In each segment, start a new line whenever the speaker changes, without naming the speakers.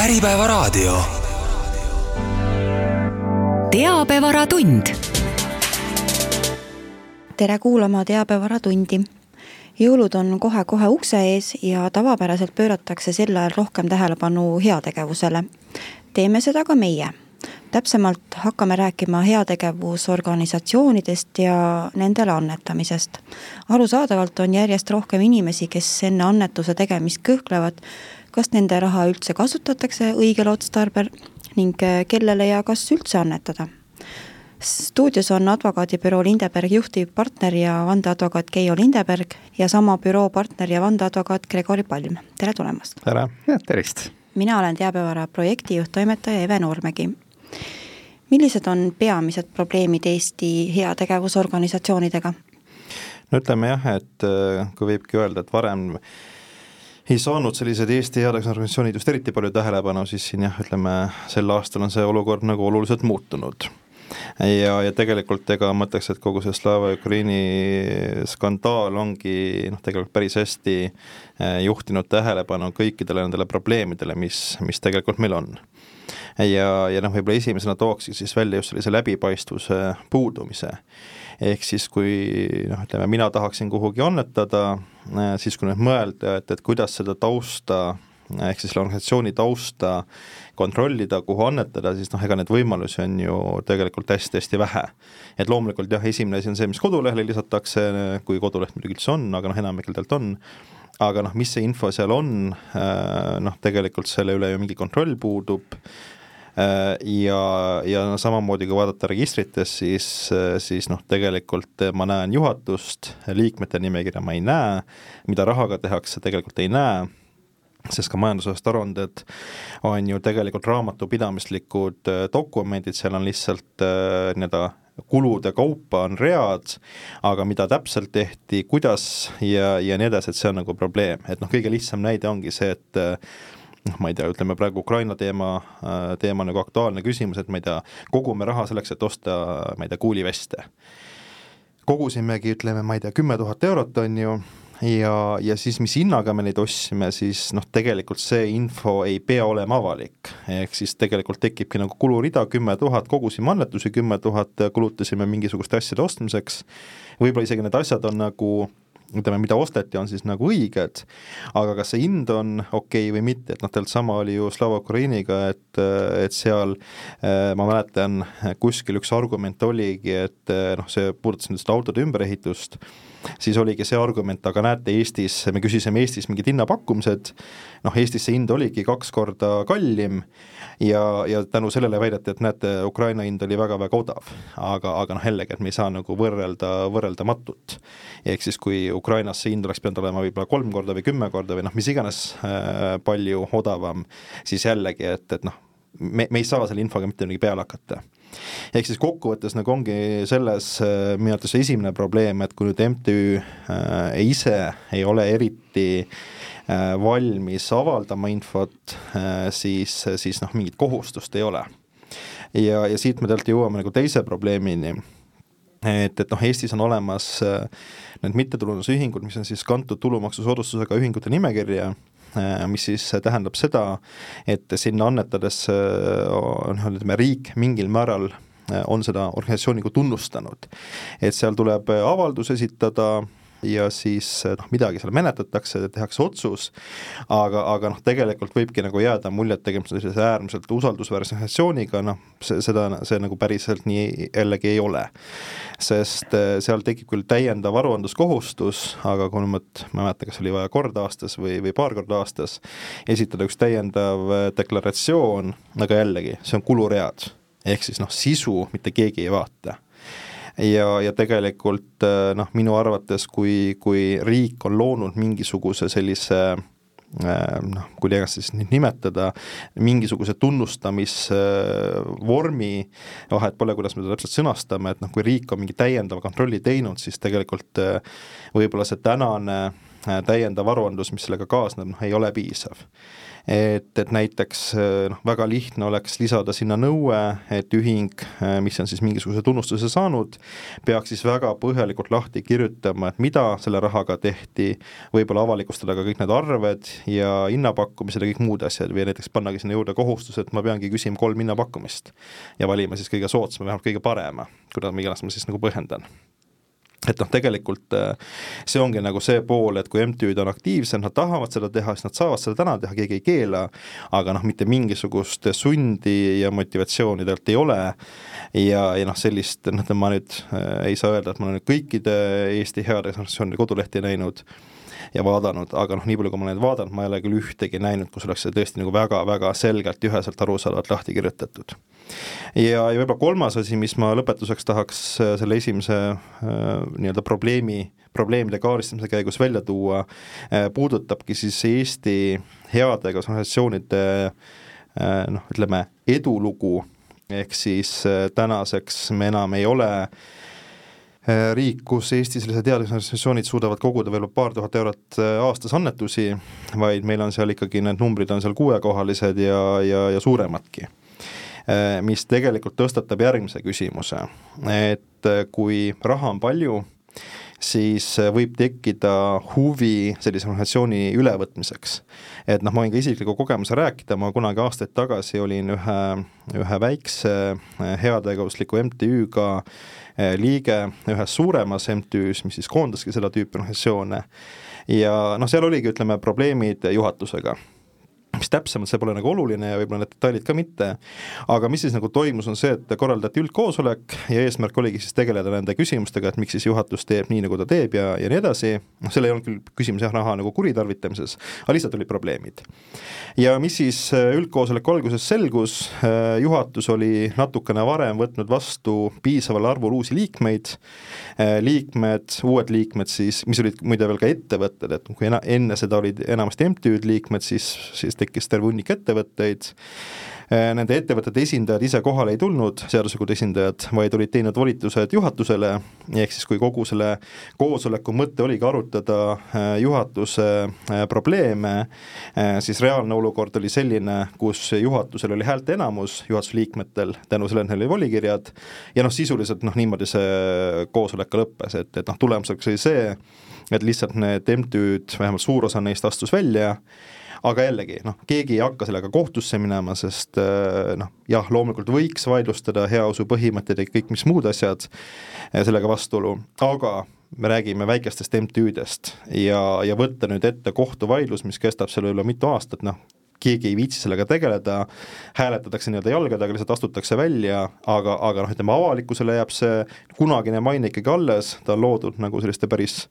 Äripäevaraadio.
teabevaratund.
tere kuulama Teabevaratundi. jõulud on kohe-kohe ukse ees ja tavapäraselt pööratakse sel ajal rohkem tähelepanu heategevusele. teeme seda ka meie täpsemalt hakkame rääkima heategevusorganisatsioonidest ja nendele annetamisest. arusaadavalt on järjest rohkem inimesi, kes enne annetuse tegemist kõhklevad, kas nende raha üldse kasutatakse õigel otstarbel ning kellele ja kas üldse annetada. stuudios on advokaadibüroo Lindeberg juhtivpartner ja vandeadvokaat Keijo Lindeberg ja sama büroo partner ja vandeadvokaat Gregori Palm, tere tulemast!
tere ja tervist!
mina olen Teabevara projektijuht, toimetaja Eve Noormägi millised on peamised probleemid Eesti heategevusorganisatsioonidega?
no ütleme jah, et äh, kui võibki öelda, et varem ei saanud sellised Eesti heategevusorganisatsioonid just eriti palju tähelepanu, siis siin jah, ütleme sel aastal on see olukord nagu oluliselt muutunud. Ja, ja tegelikult ega ma ütleks, et kogu see Slava Ukraini skandaal ongi noh, tegelikult päris hästi äh, juhtinud tähelepanu kõikidele nendele probleemidele, mis, mis tegelikult meil on ja, ja noh, võib-olla esimesena tookski siis välja just sellise läbipaistvuse puudumise. ehk siis, kui noh, ütleme, mina tahaksin kuhugi annetada, äh, siis kui nüüd mõelda, et, et kuidas seda tausta ehk siis selle organisatsiooni tausta kontrollida, kuhu annetada, siis noh, ega neid võimalusi on ju tegelikult hästi-hästi vähe. et loomulikult jah, esimene asi on see, mis kodulehele lisatakse, kui koduleht muidugi üldse on, aga noh, enamikel tegelikult on, aga noh, mis see info seal on, äh, noh, tegelikult selle üle ju mingi kontroll puudub ja, ja no samamoodi, kui vaadata registrites, siis, äh, siis noh, tegelikult ma näen juhatust, liikmete nimekirja ma ei näe, mida rahaga tehakse, tegelikult ei näe, sest ka majandusest aruanded on ju tegelikult raamatupidamislikud äh, dokumendid, seal on lihtsalt nii-öelda kulude kaupa on read, aga mida täpselt tehti, kuidas ja, ja nii edasi, et see on nagu probleem, et noh, kõige lihtsam näide ongi see, et noh, ma ei tea, ütleme praegu Ukraina teema, äh, teema nagu aktuaalne küsimus, et ma ei tea, kogume raha selleks, et osta, ma ei tea, kuuliveste. kogusimegi, ütleme, ma ei tea, kümme tuhat eurot, on ju, ja, ja siis mis hinnaga me neid ostsime, siis noh, tegelikult see info ei pea olema avalik. ehk siis tegelikult tekibki nagu kulurida, kümme tuhat kogusime annetusi, kümme tuhat kulutasime mingisuguste asjade ostmiseks, võib-olla isegi need asjad on nagu ütleme, mida osteti, on siis nagu õiged, aga kas see hind on okei okay või mitte, et noh, tegelikult sama oli ju Slava Ukrainiga, et, et seal eh, ma mäletan, kuskil üks argument oligi, et eh, noh, see puudutas nüüd seda autode ümberehitust, siis oligi see argument, aga näete, Eestis, me küsisime Eestis mingid hinnapakkumised, noh, Eestis see hind oligi kaks korda kallim ja, ja tänu sellele väideti, et näete, Ukraina hind oli väga-väga odav. aga, aga noh, jällegi, et me ei saa nagu võrrelda võrreldamatut. ehk siis, kui Ukrainas see hind oleks pidanud olema võib-olla kolm korda või kümme korda või noh, mis iganes äh, palju odavam, siis jällegi, et, et noh, me, me ei saa selle infoga mitte midagi peale hakata ehk siis kokkuvõttes nagu ongi selles äh, minu arvates esimene probleem, et kui nüüd MTÜ äh, ise ei ole eriti äh, valmis avaldama infot äh,, siis, siis noh, mingit kohustust ei ole. ja, ja siit me tegelikult jõuame nagu teise probleemini et, et noh, Eestis on olemas äh, need mittetulundusühingud, mis on siis kantud tulumaksusoodustusega ühingute nimekirja mis siis tähendab seda, et sinna annetades noh, ütleme riik mingil määral äh, on seda organisatsiooni nagu tunnustanud. et seal tuleb avaldus esitada ja siis noh, midagi seal menetletakse, tehakse otsus, aga, aga noh, tegelikult võibki nagu jääda mulje, et tegemist on sellise äärmiselt usaldusväärse organisatsiooniga, noh, see, seda, see nagu päriselt nii jällegi ei ole. sest eh, seal tekib küll täiendav aruandluskohustus, aga kui ma, ma ei mäleta, kas oli vaja kord aastas või, või paar korda aastas esitada üks täiendav eh, deklaratsioon, aga jällegi, see on kuluread ehk siis noh, sisu mitte keegi ei vaata ja, ja tegelikult äh, noh, minu arvates, kui, kui riik on loonud mingisuguse sellise äh, noh, kuidas siis nüüd nimetada, mingisuguse tunnustamisvormi, vahet pole, kuidas me seda täpselt sõnastame, et noh, kui riik on mingi täiendava kontrolli teinud, siis tegelikult äh, võib-olla see tänane täiendav aruandlus, mis sellega kaasneb, noh, ei ole piisav et, et näiteks noh, väga lihtne oleks lisada sinna nõue, et ühing, mis on siis mingisuguse tunnustuse saanud, peaks siis väga põhjalikult lahti kirjutama, et mida selle rahaga tehti, võib-olla avalikustada ka kõik need arved ja hinnapakkumised ja kõik muud asjad või näiteks pannagi sinna juurde kohustus, et ma peangi küsima kolm hinnapakkumist ja valima siis kõige soodsama, vähemalt kõige parema, kuidas iganes ma siis nagu põhjendan et noh, tegelikult äh, see ongi nagu see pool, et kui MTÜ-d on aktiivsed, nad tahavad seda teha, siis nad saavad seda täna teha, keegi ei keela, aga noh, mitte mingisugust sundi ja motivatsiooni tegelikult ei ole. Ja, ja noh, sellist, noh, ma nüüd äh, ei saa öelda, et ma olen kõikide Eesti heade organisatsioonide kodulehti näinud, ja vaadanud, aga noh, nii palju, kui ma olen vaadanud, ma ei ole küll ühtegi näinud, kus oleks see tõesti nagu väga-väga selgelt ja üheselt arusaadavalt lahti kirjutatud. ja, ja võib-olla kolmas asi, mis ma lõpetuseks tahaks äh, selle esimese äh, nii-öelda probleemi, probleemide kaardistamise käigus välja tuua, äh, puudutabki siis Eesti heade organisatsioonide noh, ütleme edulugu, ehk siis tänaseks me enam ei ole äh, riik, kus Eesti sellised teadusorganisatsioonid suudavad koguda veel paar tuhat eurot äh, aastas annetusi, vaid meil on seal ikkagi, need numbrid on seal kuuekohalised ja, ja, ja suuremadki. Äh, mis tegelikult tõstatab järgmise küsimuse, et kui raha on palju, siis võib tekkida huvi sellise organisatsiooni ülevõtmiseks. et noh, ma võin ka isikliku kogemuse rääkida, ma kunagi aastaid tagasi olin ühe, ühe väikse heategevusliku MTÜ-ga Eh, liige ühes suuremas MTÜ-s, mis siis koondaski seda tüüpi organisatsioone ja noh, seal oligi, ütleme, probleemid juhatusega mis täpsemalt, see pole nagu oluline ja võib-olla need detailid ka mitte, aga mis siis nagu toimus, on see, et korraldati üldkoosolek ja eesmärk oligi siis tegeleda nende küsimustega, et miks siis juhatus teeb nii, nagu ta teeb ja, ja nii edasi, noh, seal ei olnud küll küsimus jah, raha nagu kuritarvitamises, aga lihtsalt olid probleemid. ja mis siis äh, üldkoosoleku alguses selgus, äh, juhatus oli natukene varem võtnud vastu piisaval arvul uusi liikmeid, äh, liikmed, uued liikmed siis, mis olid muide veel ka ettevõtted, et kui ena, enne seda olid enamasti MTÜ-d liikmed, siis, siis tekkis terve hunnik ettevõtteid, äh, nende ettevõtete esindajad ise kohale ei tulnud, seaduslikud esindajad, vaid olid teinud volitused juhatusele, ehk siis kui kogu selle koosoleku mõte oligi arutada äh, juhatuse äh, probleeme, siis reaalne olukord oli selline, kus juhatusel oli häälteenamus juhatuse liikmetel, tänu sellele, neil oli volikirjad, ja noh, sisuliselt noh, niimoodi see koosolek ka lõppes, et, et noh, tulemuseks oli see, et lihtsalt need MTÜ-d, vähemalt suur osa neist astus välja aga jällegi noh, keegi ei hakka sellega kohtusse minema, sest äh, noh, jah, loomulikult võiks vaidlustada heausu põhimõtteid ja kõik mis muud asjad äh, sellega vastuolu, aga me räägime väikestest MTÜ-dest ja, ja võtta nüüd ette kohtuvaidlus, mis kestab seal võib-olla mitu aastat, noh, keegi ei viitsi sellega tegeleda, hääletatakse nii-öelda jalgadega, lihtsalt astutakse välja, aga, aga noh, ütleme avalikkusele jääb see kunagine maine ikkagi alles, ta on loodud nagu selliste päris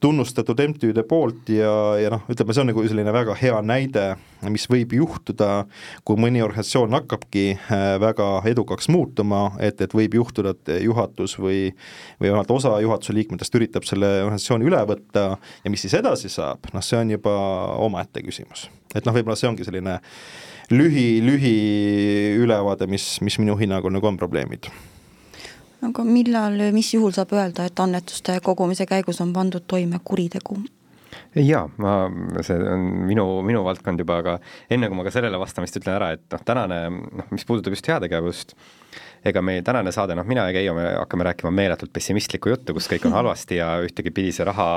tunnustatud MTÜ-de poolt ja, ja noh, ütleme, see on nagu selline väga hea näide, mis võib juhtuda, kui mõni organisatsioon hakkabki äh, väga edukaks muutuma, et, et võib juhtuda, et juhatus või või vähemalt osa juhatuse liikmetest üritab selle organisatsiooni üle võtta ja mis siis edasi saab, noh, see on juba omaette küsimus et noh, võib-olla see ongi selline lühi, lühiülevaade, mis, mis minu hinnangul nagu on probleemid
aga millal, mis juhul saab öelda, et annetuste kogumise käigus on pandud toime kuritegu?
Jaa, ma, see on minu, minu valdkond juba, aga enne kui ma ka sellele vastamist ütlen ära, et noh, tänane noh, mis puudutab just heategevust, ega meie tänane saade, noh, mina ja Keijo, me hakkame rääkima meeletult pessimistlikku juttu, kus kõik on halvasti ja ühtegi pidi see raha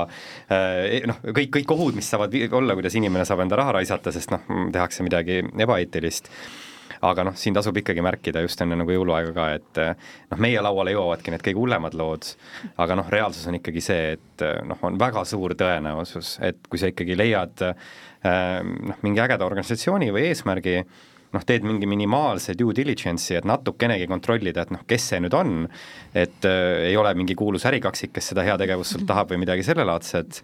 eh, noh, kõik, kõik ohud, mis saavad olla, kuidas inimene saab enda raha raisata, sest noh, tehakse midagi ebaeetilist aga noh, siin tasub ikkagi märkida just enne nagu jõuluaega ka, et noh, meie lauale jõuavadki need kõige hullemad lood, aga noh, reaalsus on ikkagi see, et noh, on väga suur tõenäosus, et kui sa ikkagi leiad noh, mingi ägeda organisatsiooni või eesmärgi, noh, teed mingi minimaalse due diligence'i, et natukenegi kontrollida, et noh, kes see nüüd on, et äh, ei ole mingi kuulus ärikaksik, kes seda heategevust sult tahab või midagi sellelaadset,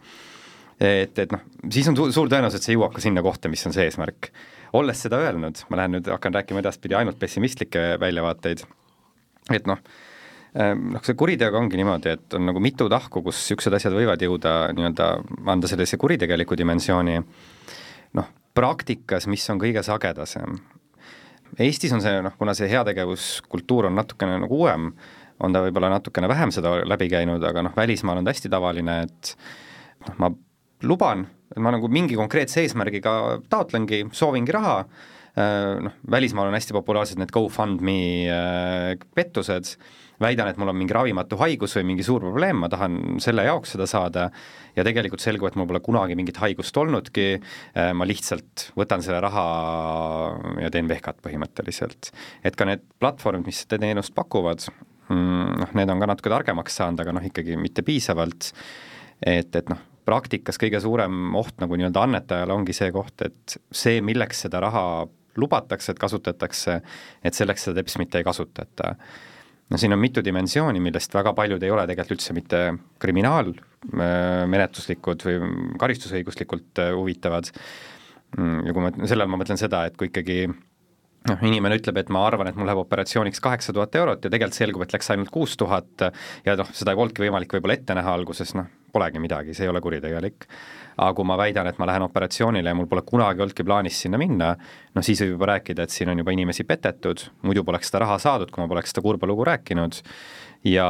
et, et noh, siis on su suur tõenäosus, et see jõuab ka sinna kohta, mis on see eesmärk. Olles seda öelnud, ma lähen nüüd, hakkan rääkima edaspidi ainult pessimistlikke väljavaateid, et noh, ähm, noh, see kuriteoga ongi niimoodi, et on nagu mitu tahku, kus niisugused asjad võivad jõuda nii-öelda, anda sellise kuritegeliku dimensiooni, noh, praktikas, mis on kõige sagedasem, Eestis on see noh, kuna see heategevuskultuur on natukene nagu uuem, on ta võib-olla natukene vähem seda läbi käinud, aga noh, välismaal on ta hästi tavaline, et noh, ma luban et ma nagu mingi konkreetse eesmärgiga taotlengi, soovingi raha, noh, välismaal on hästi populaarsed need GoFundMe pettused, väidan, et mul on mingi ravimatu haigus või mingi suur probleem, ma tahan selle jaoks seda saada ja tegelikult selgub, et mul pole kunagi mingit haigust olnudki, ma lihtsalt võtan selle raha ja teen vehkat põhimõtteliselt. et ka need platvormid, mis seda teenust pakuvad, mm, noh, need on ka natuke targemaks saanud, aga noh, ikkagi mitte piisavalt, et, et noh, praktikas kõige suurem oht nagu nii-öelda annetajale ongi see koht, et see, milleks seda raha lubatakse, et kasutatakse, et selleks seda teps mitte ei kasutata no siin on mitu dimensiooni, millest väga paljud ei ole tegelikult üldse mitte kriminaalmenetluslikud või karistusõiguslikult äh, huvitavad. Mm, ja kui ma, selle all ma mõtlen seda, et kui ikkagi noh, inimene ütleb, et ma arvan, et mul läheb operatsiooniks kaheksa tuhat eurot ja tegelikult selgub, et läks ainult kuus tuhat ja noh, seda ei olnudki võimalik võib-olla ette näha alguses, noh, polegi midagi, see ei ole kuritegelik. Aga kui ma väidan, et ma lähen operatsioonile ja mul pole kunagi olnudki plaanis sinna minna, noh siis võib juba rääkida, et siin on juba inimesi petetud, muidu poleks seda raha saadud, kui ma poleks seda kurba lugu rääkinud, ja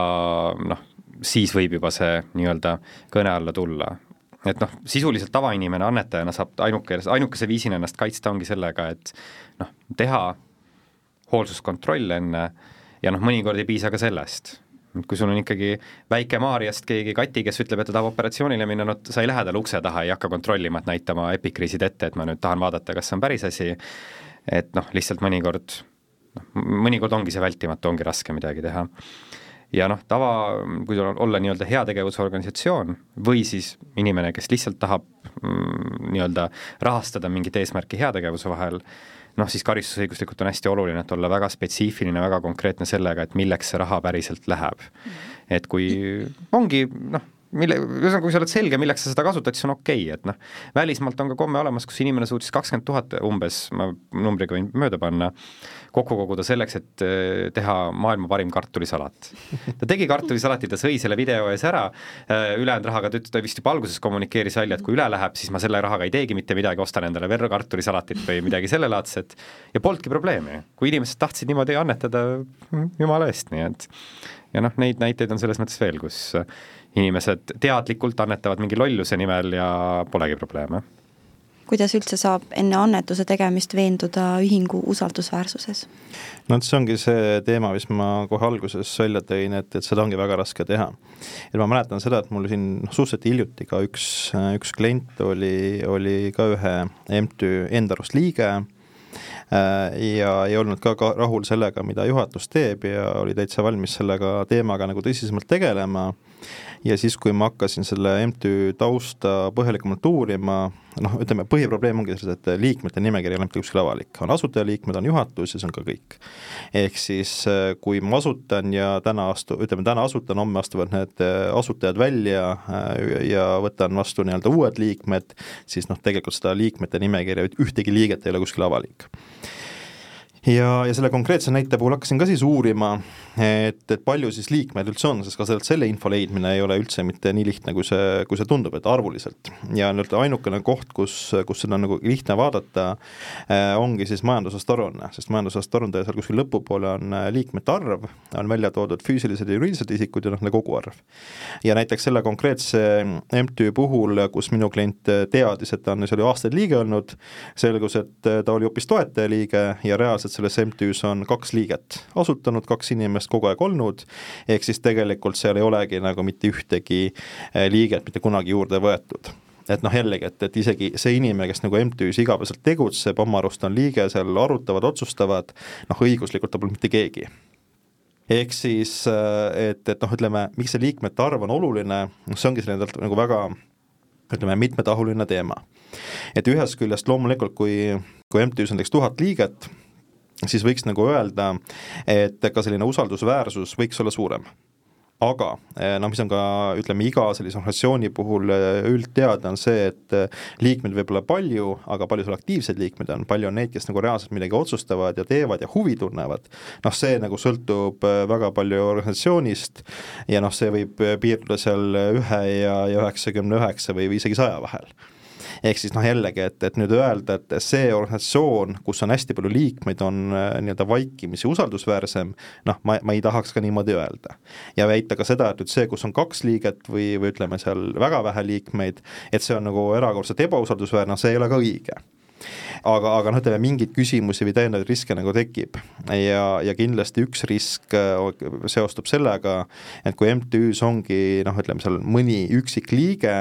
noh, siis võib juba see nii-öelda kõne alla tulla. et noh, sisuliselt tavainimene annetajana saab ainuke, ainukese viisina ennast kaitsta ongi sellega, et noh, teha hoolsuskontroll enne ja noh, mõnikord ei piisa ka sellest kui sul on ikkagi väike Maarjast keegi kati, kes ütleb, et ta tahab operatsioonile minna, no sa ei lähe talle ukse taha, ei hakka kontrollima, et näitama epikriisid ette, et ma nüüd tahan vaadata, kas see on päris asi, et noh, lihtsalt mõnikord, noh, mõnikord ongi see vältimatu, ongi raske midagi teha. ja noh, tava, kui olla nii-öelda heategevusorganisatsioon või siis inimene, kes lihtsalt tahab mm, nii-öelda rahastada mingit eesmärki heategevuse vahel, noh, siis karistusõiguslikult on hästi oluline, et olla väga spetsiifiline, väga konkreetne sellega, et milleks see raha päriselt läheb. et kui ongi noh, mille, ühesõnaga, kui sa oled selge, milleks sa seda kasutad, siis on okei okay,, et noh, välismaalt on ka komme olemas, kus inimene suutis kakskümmend tuhat umbes, ma numbriga võin mööda panna, kokku koguda selleks, et äh, teha maailma parim kartulisalat. ta tegi kartulisalati, ta sõi selle video ees ära, äh, ülejäänud rahaga ta, ta vist juba alguses kommunikeeris välja, et kui üle läheb, siis ma selle rahaga ei teegi mitte midagi, ostan endale verro kartulisalatit või midagi sellelaadset ja polnudki probleemi. kui inimesed tahtsid niimoodi annetada, jumala eest, nii et ja noh, neid näiteid on selles mõttes veel, kus inimesed teadlikult annetavad mingi lolluse nimel ja polegi probleeme
kuidas üldse saab enne annetuse tegemist veenduda ühingu usaldusväärsuses?
no see ongi see teema, mis ma kohe alguses välja tõin, et, et seda ongi väga raske teha. et ma mäletan seda, et mul siin noh, suhteliselt hiljuti ka üks, üks klient oli, oli ka ühe MTÜ enda arust liige äh, ja ei olnud ka, ka rahul sellega, mida juhatus teeb ja oli täitsa valmis sellega teemaga nagu tõsisemalt tegelema ja siis, kui ma hakkasin selle MTÜ tausta põhjalikumalt uurima, noh, ütleme, põhiprobleem ongi selles, et liikmete nimekiri ei ole mitte kuskil avalik, on asutajaliikmed, on juhatus ja see on ka kõik. ehk siis, kui ma asutan ja täna astu-, ütleme täna asutan, homme astuvad need asutajad välja äh, ja võtan vastu nii-öelda uued liikmed, siis noh, tegelikult seda liikmete nimekirja, ühtegi liiget ei ole kuskil avalik ja, ja selle konkreetse näite puhul hakkasin ka siis uurima, et, et palju siis liikmeid üldse on, sest ka sealt selle info leidmine ei ole üldse mitte nii lihtne, kui see, kui see tundub, et arvuliselt. ja nii-öelda ainukene koht, kus, kus seda on nagu lihtne vaadata eh,, ongi siis majandusaasta aruanne, sest majandusaasta aruande seal kuskil lõpupoole on eh, liikmete arv, on välja toodud füüsilised ja juriidilised isikud ja noh, koguarv. ja näiteks selle konkreetse MTÜ puhul, kus minu klient teadis, et ta on seal ju aastaid liige olnud, selgus, et ta oli hoopis toetajaliige ja reaalselt selles MTÜ-s on kaks liiget asutanud, kaks inimest kogu aeg olnud, ehk siis tegelikult seal ei olegi nagu mitte ühtegi eh, liiget mitte kunagi juurde võetud et noh, jällegi, et, et isegi see inimene, kes nagu MTÜ-s igapäevaselt tegutseb, oma arust on liige, seal arutavad, otsustavad, noh õiguslikult ta pole mitte keegi ehk siis, eh, et, et noh, ütleme, miks see liikmete arv on oluline, noh see ongi selline nagu väga ütleme, mitmetahuline teema. et ühest küljest loomulikult, kui, kui MTÜ-s on näiteks tuhat liiget, siis võiks nagu öelda, et ka selline usaldusväärsus võiks olla suurem. Aga noh, mis on ka ütleme, iga sellise organisatsiooni puhul eh, üldteada, on see, et eh, liikmeid võib olla palju, aga palju seal aktiivseid liikmeid on, palju on neid, kes nagu reaalselt midagi otsustavad ja teevad ja huvi tunnevad, noh, see nagu sõltub väga palju organisatsioonist ja noh, see võib piirduda seal ühe ja, üheksakümne üheksa või isegi saja vahel ehk siis noh, jällegi, et, et nüüd öelda, et see organisatsioon, kus on hästi palju liikmeid, on äh, nii-öelda vaikimisi usaldusväärsem, noh, ma, ma ei tahaks ka niimoodi öelda. ja väita ka seda, et nüüd see, kus on kaks liiget või, või ütleme seal väga vähe liikmeid, et see on nagu erakordselt ebausaldusväärne, see ei ole ka õige aga, aga noh, ütleme mingeid küsimusi või täiendavaid riske nagu tekib ja, ja kindlasti üks risk äh, seostub sellega, et kui MTÜ-s ongi noh, ütleme seal mõni üksik liige,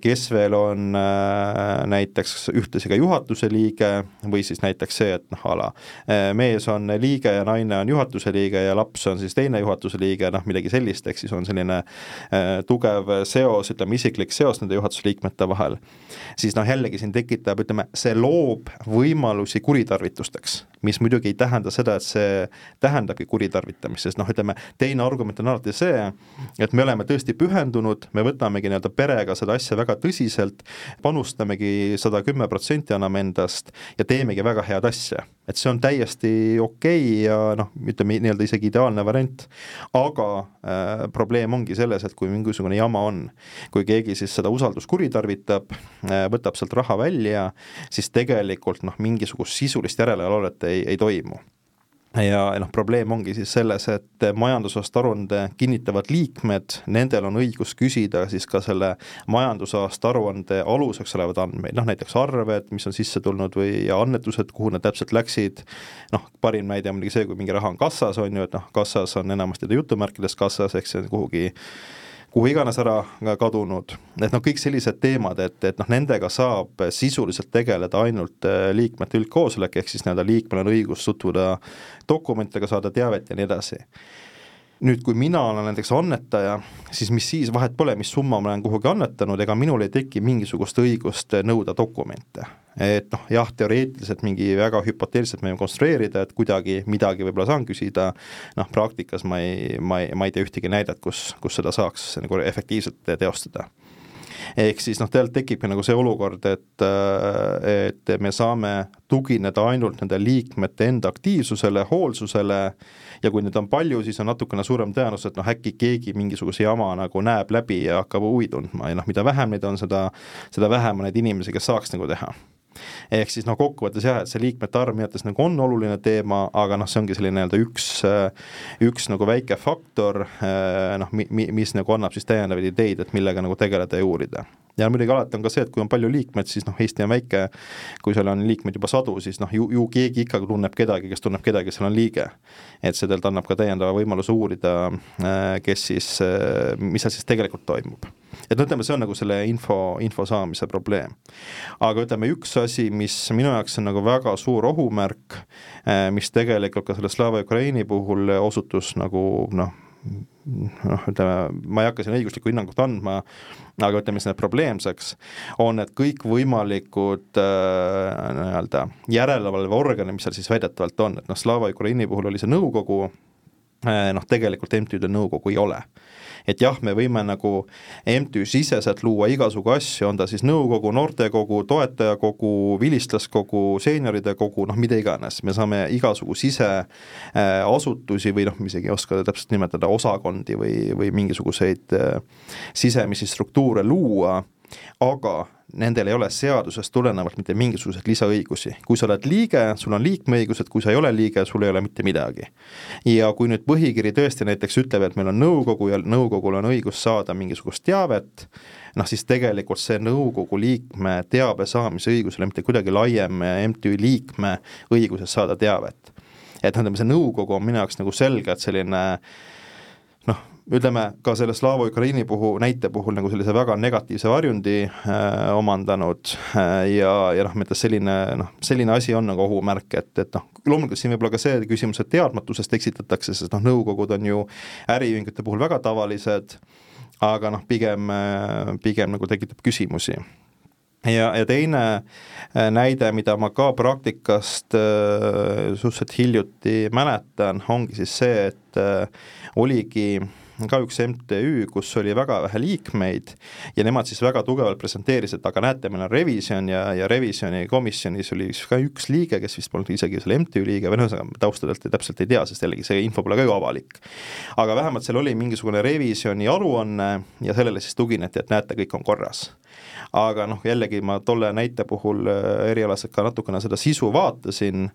kes veel on eh, näiteks ühtlasi ka juhatuse liige või siis näiteks see, et noh, a la eh, mees on liige ja naine on juhatuse liige ja laps on siis teine juhatuse liige, noh midagi sellist, ehk siis on selline tugev seos, ütleme isiklik seos nende juhatuse liikmete vahel, siis noh, jällegi siin tekitab, ütleme, see loob võimalusi kuritarvitusteks, mis muidugi ei tähenda seda, et see tähendabki kuritarvitamist, sest noh, ütleme, teine argument on alati see, et me oleme tõesti pühendunud, me võtamegi nii-öelda perega seda asja asja väga tõsiselt, panustamegi sada kümme protsenti, anname endast ja teemegi väga head asja. et see on täiesti okei okay ja noh, ütleme nii-öelda isegi ideaalne variant, aga äh, probleem ongi selles, et kui mingisugune jama on, kui keegi siis seda usaldust kuritarvitab äh,, võtab sealt raha välja, siis tegelikult noh, mingisugust sisulist järelevalvet ei, ei toimu ja noh, probleem ongi siis selles, et majandusaasta aruande kinnitavad liikmed, nendel on õigus küsida siis ka selle majandusaasta aruande aluseks olevaid andmeid, noh näiteks arved, mis on sisse tulnud või, ja annetused, kuhu need täpselt läksid, noh, parim näide on muidugi see, kui mingi raha on kassas, on ju, et noh, kassas on enamasti ta jutumärkides kassas, ehk see on kuhugi kuhu iganes ära kadunud, et noh, kõik sellised teemad, et, et noh, nendega saab sisuliselt tegeleda ainult äh, liikmete üldkoosolek, ehk siis nii-öelda liikmel on õigus tutvuda dokumentidega, saada teavet ja nii edasi nüüd, kui mina olen näiteks annetaja, siis mis siis, vahet pole, mis summa ma olen kuhugi annetanud, ega minul ei teki mingisugust õigust nõuda dokumente. et noh, jah, teoreetiliselt mingi väga hüpoteetiliselt me võime konstrueerida, et kuidagi midagi võib-olla saan küsida, noh, praktikas ma ei, ma ei, ma ei tea ühtegi näidet, kus, kus seda saaks nagu efektiivselt teostada ehk siis noh, tegelikult tekibki nagu see olukord, et, et me saame tugineda ainult nende liikmete enda aktiivsusele, hoolsusele. Ja kui neid on palju, siis on natukene suurem tõenäosus, et noh, äkki keegi mingisuguse jama nagu näeb läbi ja hakkab huvi tundma. Ja noh, mida vähem neid on, seda, seda vähem on neid inimesi, kes saaks nagu teha ehk siis noh, kokkuvõttes jah, et see liikmete arv minu arvates nagu on oluline teema, aga noh, see ongi selline nii-öelda üks, üks nagu väike faktor, noh, mi-, mi-, mis nagu annab siis täiendavaid ideid, et millega nagu tegeleda ja uurida ja muidugi alati on ka see, et kui on palju liikmeid, siis noh, Eesti on väike, kui seal on liikmeid juba sadu, siis noh, ju, ju keegi ikkagi tunneb kedagi, kes tunneb kedagi, kes seal on liige. et see tegelikult annab ka täiendava võimaluse uurida, äh, kes siis, äh, mis seal siis tegelikult toimub. Et no ütleme, see on nagu selle info, info saamise probleem. aga ütleme, üks asi, mis minu jaoks on nagu väga suur ohumärk, äh, mis tegelikult ka selle Slava Ukraini puhul osutus nagu noh, noh, ütleme, ma ei hakka siin õiguslikku hinnangut andma, aga ütleme siis probleemseks, on need kõikvõimalikud äh, nii-öelda järelevalveorganid, mis seal siis väidetavalt on, et noh, Slava Ukraini puhul oli see nõukogu noh tegelikult MTÜ-del nõukogu ei ole. Et jah, me võime nagu MTÜ-siseselt luua igasugu asju, on ta siis nõukogu, noortekogu, toetajakogu, vilistlaskogu, seenioride kogu, noh mida iganes, me saame igasugu siseasutusi või noh, ma isegi ei oska täpselt nimetada, osakondi või, või mingisuguseid äh, sisemisi struktuure luua, aga nendel ei ole seadusest tulenevalt mitte mingisuguseid lisaõigusi. kui sa oled liige, sul on liikmeõigused, kui sa ei ole liige, sul ei ole mitte midagi. ja kui nüüd põhikiri tõesti näiteks ütleb, et meil on nõukogu ja nõukogul on õigus saada mingisugust teavet, noh siis tegelikult see nõukogu liikme teabe saamise õigus ei ole mitte kuidagi laiem MTÜ liikme õigusest saada teavet. et tähendab, see nõukogu on minu jaoks nagu selgelt selline noh, ütleme ka selle Slava Ukraini puhul, näite puhul nagu sellise väga negatiivse varjundi äh, omandanud äh, ja, ja noh, mõttes selline noh, selline asi on nagu ohumärk, et, et noh, loomulikult siin võib olla ka see küsimus, et teadmatusest eksitatakse, sest noh, nõukogud on ju äriühingute puhul väga tavalised, aga noh, pigem, äh, pigem nagu tekitab küsimusi. Ja, ja teine äh, näide, mida ma ka praktikast äh, suhteliselt hiljuti mäletan, ongi siis see, et oligi ka üks MTÜ, kus oli väga vähe liikmeid ja nemad siis väga tugevalt presenteerisid, aga näete, meil on revisjon ja, ja revisjoni komisjonis oli ka üks liige, kes vist polnud isegi selle MTÜ liige või noh, ühesõnaga taustadelt täpselt ei tea, sest jällegi see info pole ka ju avalik. aga vähemalt seal oli mingisugune revisjoni aruanne ja sellele siis tugineti, et näete, kõik on korras aga noh, jällegi ma tolle näite puhul äh, erialaselt ka natukene seda sisu vaatasin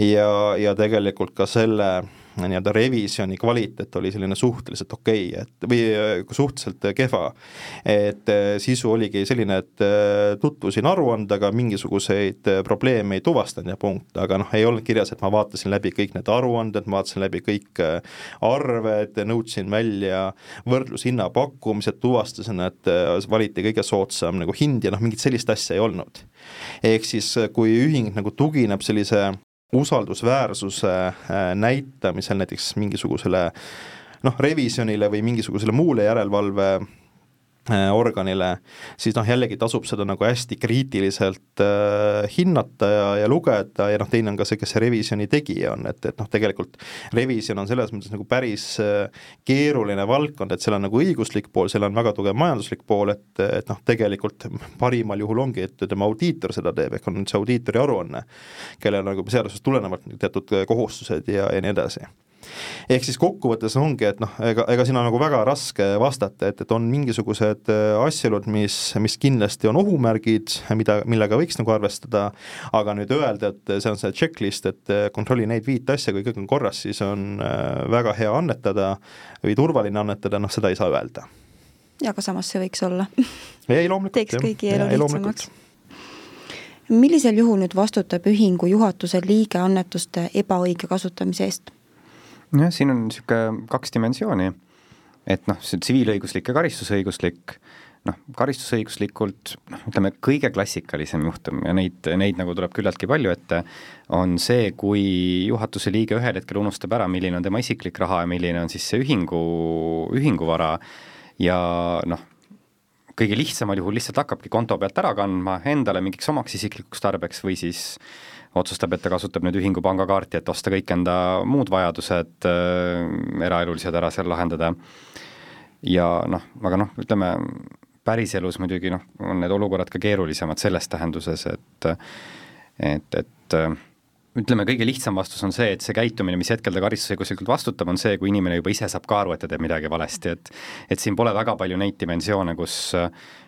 ja, ja tegelikult ka selle nii-öelda revisjoni kvaliteet oli selline suhteliselt okei okay,, et või äh, suhteliselt kehva. et äh, sisu oligi selline, et äh, tutvusin aruandega, mingisuguseid probleeme ei tuvastanud ja punkt, aga noh, ei olnud kirjas, et ma vaatasin läbi kõik need aruanded, ma vaatasin läbi kõik arved, nõudsin välja võrdlushinna pakkumised, tuvastasin, et valiti kõige soodsam nagu hind ja noh, mingit sellist asja ei olnud. ehk siis, kui ühing nagu tugineb sellise usaldusväärsuse äh, näitamisel näiteks mingisugusele noh, revisjonile või mingisugusele muule järelevalve organile, siis noh, jällegi tasub seda nagu hästi kriitiliselt äh, hinnata ja, ja lugeda ja noh, teine on ka see, kes see revisjoni tegija on, et, et noh, tegelikult revisjon on selles mõttes nagu päris äh, keeruline valdkond, et seal on nagu õiguslik pool, seal on väga tugev majanduslik pool, et, et noh, tegelikult parimal juhul ongi, et ütleme, audiitor seda teeb, ehk on see audiitori aruanne, kellel nagu seadusest tulenevalt teatud kohustused ja, ja nii edasi ehk siis kokkuvõttes ongi, et noh, ega, ega siin on nagu väga raske vastata, et, et on mingisugused äh, asjaolud, mis, mis kindlasti on ohumärgid, mida, millega võiks nagu arvestada, aga nüüd öelda, et see on see checklist, et äh, kontrolli neid viit asja, kui kõik on korras, siis on äh, väga hea annetada või turvaline annetada, noh seda ei saa öelda.
ja aga samas see võiks olla.
ei, loomulikult.
teeks kõigi elu lihtsamaks millisel juhul nüüd vastutab ühingu juhatuse liige annetuste ebaõige kasutamise eest?
Jah, siin on niisugune kaks dimensiooni, et noh, see tsiviilõiguslik ja karistusõiguslik, noh, karistusõiguslikult noh, ütleme kõige klassikalisem juhtum ja neid, neid nagu tuleb küllaltki palju ette, on see, kui juhatuse liige ühel hetkel unustab ära, milline on tema isiklik raha ja milline on siis see ühingu, ühinguvara. Ja noh, kõige lihtsamal juhul lihtsalt hakkabki konto pealt ära kandma endale mingiks omaks isiklikuks tarbeks või siis otsustab, et ta kasutab nüüd ühingu pangakaarti, et osta kõik enda muud vajadused äh, eraelulised ära seal lahendada. ja noh, aga noh, ütleme päriselus muidugi noh, on need olukorrad ka keerulisemad selles tähenduses, et et, et ütleme, kõige lihtsam vastus on see, et see käitumine, mis hetkel ta karistusõiguslikult vastutab, on see, kui inimene juba ise saab ka aru, et ta teeb midagi valesti, et et siin pole väga palju neid dimensioone, kus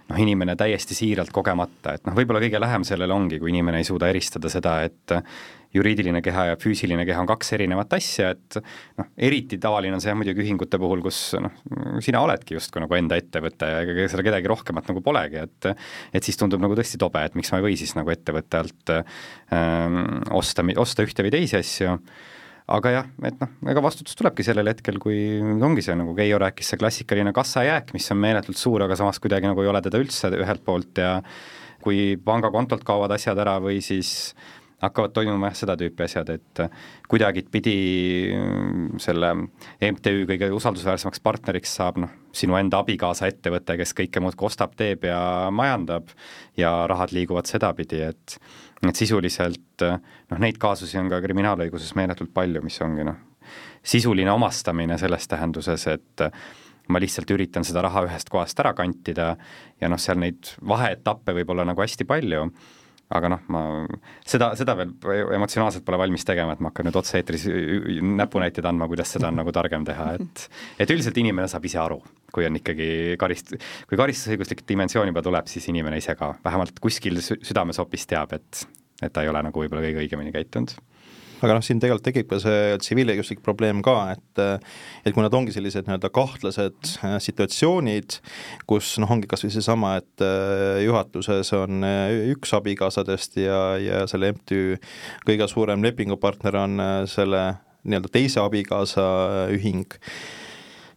noh, inimene täiesti siiralt kogemata, et noh, võib-olla kõige lähem sellele ongi, kui inimene ei suuda eristada seda, et juriidiline keha ja füüsiline keha on kaks erinevat asja, et noh, eriti tavaline on see muidugi ühingute puhul, kus noh, sina oledki justkui nagu enda ettevõte ja ega seal kedagi rohkemat nagu polegi, et et siis tundub nagu tõesti tobe, et miks ma ei või siis nagu ettevõtte alt ähm, osta, osta ühte või teisi asju aga jah, et noh, ega vastutus tulebki sellel hetkel, kui ongi see, nagu Keijo rääkis, see klassikaline kassajääk, mis on meeletult suur, aga samas kuidagi nagu ei ole teda üldse ühelt poolt ja kui pangakontolt kaovad asjad ära või siis hakkavad toimuma jah, seda tüüpi asjad, et kuidagipidi mm, selle MTÜ kõige usaldusväärsemaks partneriks saab noh, sinu enda abikaasa ettevõte, kes kõike muudkui ostab, teeb ja majandab ja rahad liiguvad sedapidi, et et sisuliselt noh, neid kaasusi on ka kriminaalõiguses meeletult palju, mis ongi noh, sisuline omastamine selles tähenduses, et ma lihtsalt üritan seda raha ühest kohast ära kantida ja noh, seal neid vaheetappe võib olla nagu hästi palju aga noh, ma seda, seda veel emotsionaalselt pole valmis tegema, et ma hakkan nüüd otse-eetris näpunäiteid andma, kuidas seda on nagu targem teha, et et üldiselt inimene saab ise aru, kui on ikkagi karist-, kui karistusõiguslik dimensioon juba tuleb, siis inimene ise ka vähemalt kuskil südames hoopis teab, et et ta ei ole nagu võib-olla kõige õigemini käitunud
aga noh, siin tegelikult tekib ka see tsiviilõiguslik probleem ka, et et kui nad ongi sellised nii-öelda kahtlased äh, situatsioonid, kus noh, ongi kas või seesama, et äh, juhatuses on äh, üks abikaasadest ja, ja selle MTÜ kõige suurem lepingupartner on selle nii-öelda teise abikaasa ühing,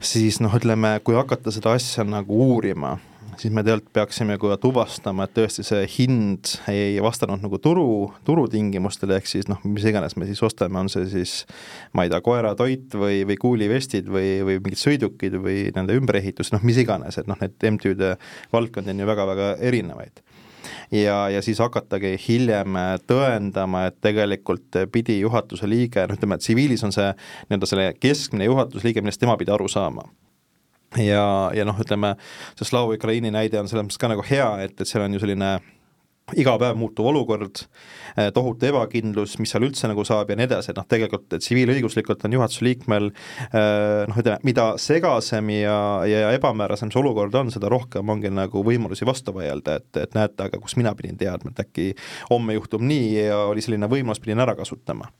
siis noh, ütleme, kui hakata seda asja nagu uurima, siis me tegelikult peaksime ka tuvastama, et tõesti see hind ei vastanud nagu turu, turutingimustele, ehk siis noh, mis iganes me siis ostame, on see siis ma ei tea, koeratoit või, või kuulivestid või, või mingid sõidukid või nende ümberehitus, noh mis iganes, et noh, need MTÜ-de valdkondi on ju väga-väga erinevaid. Ja, ja siis hakatagi hiljem tõendama, et tegelikult pidi juhatuse liige, noh ütleme, tsiviilis on see nii-öelda selle keskmine juhatusliige, millest tema pidi aru saama ja, ja noh, ütleme, see Slava Ukraini näide on selles mõttes ka nagu hea, et, et seal on ju selline iga päev muutuv olukord, eh, tohutu ebakindlus, mis seal üldse nagu saab ja nii edasi, et noh, tegelikult tsiviilõiguslikult on juhatuse liikmel eh, noh, ütleme, mida segasem ja, ja ebamäärasem see olukord on, seda rohkem ongi nagu võimalusi vastu vaielda, et, et näete, aga kus mina pidin teadma, et äkki homme juhtub nii ja oli selline võimalus, pidin ära kasutama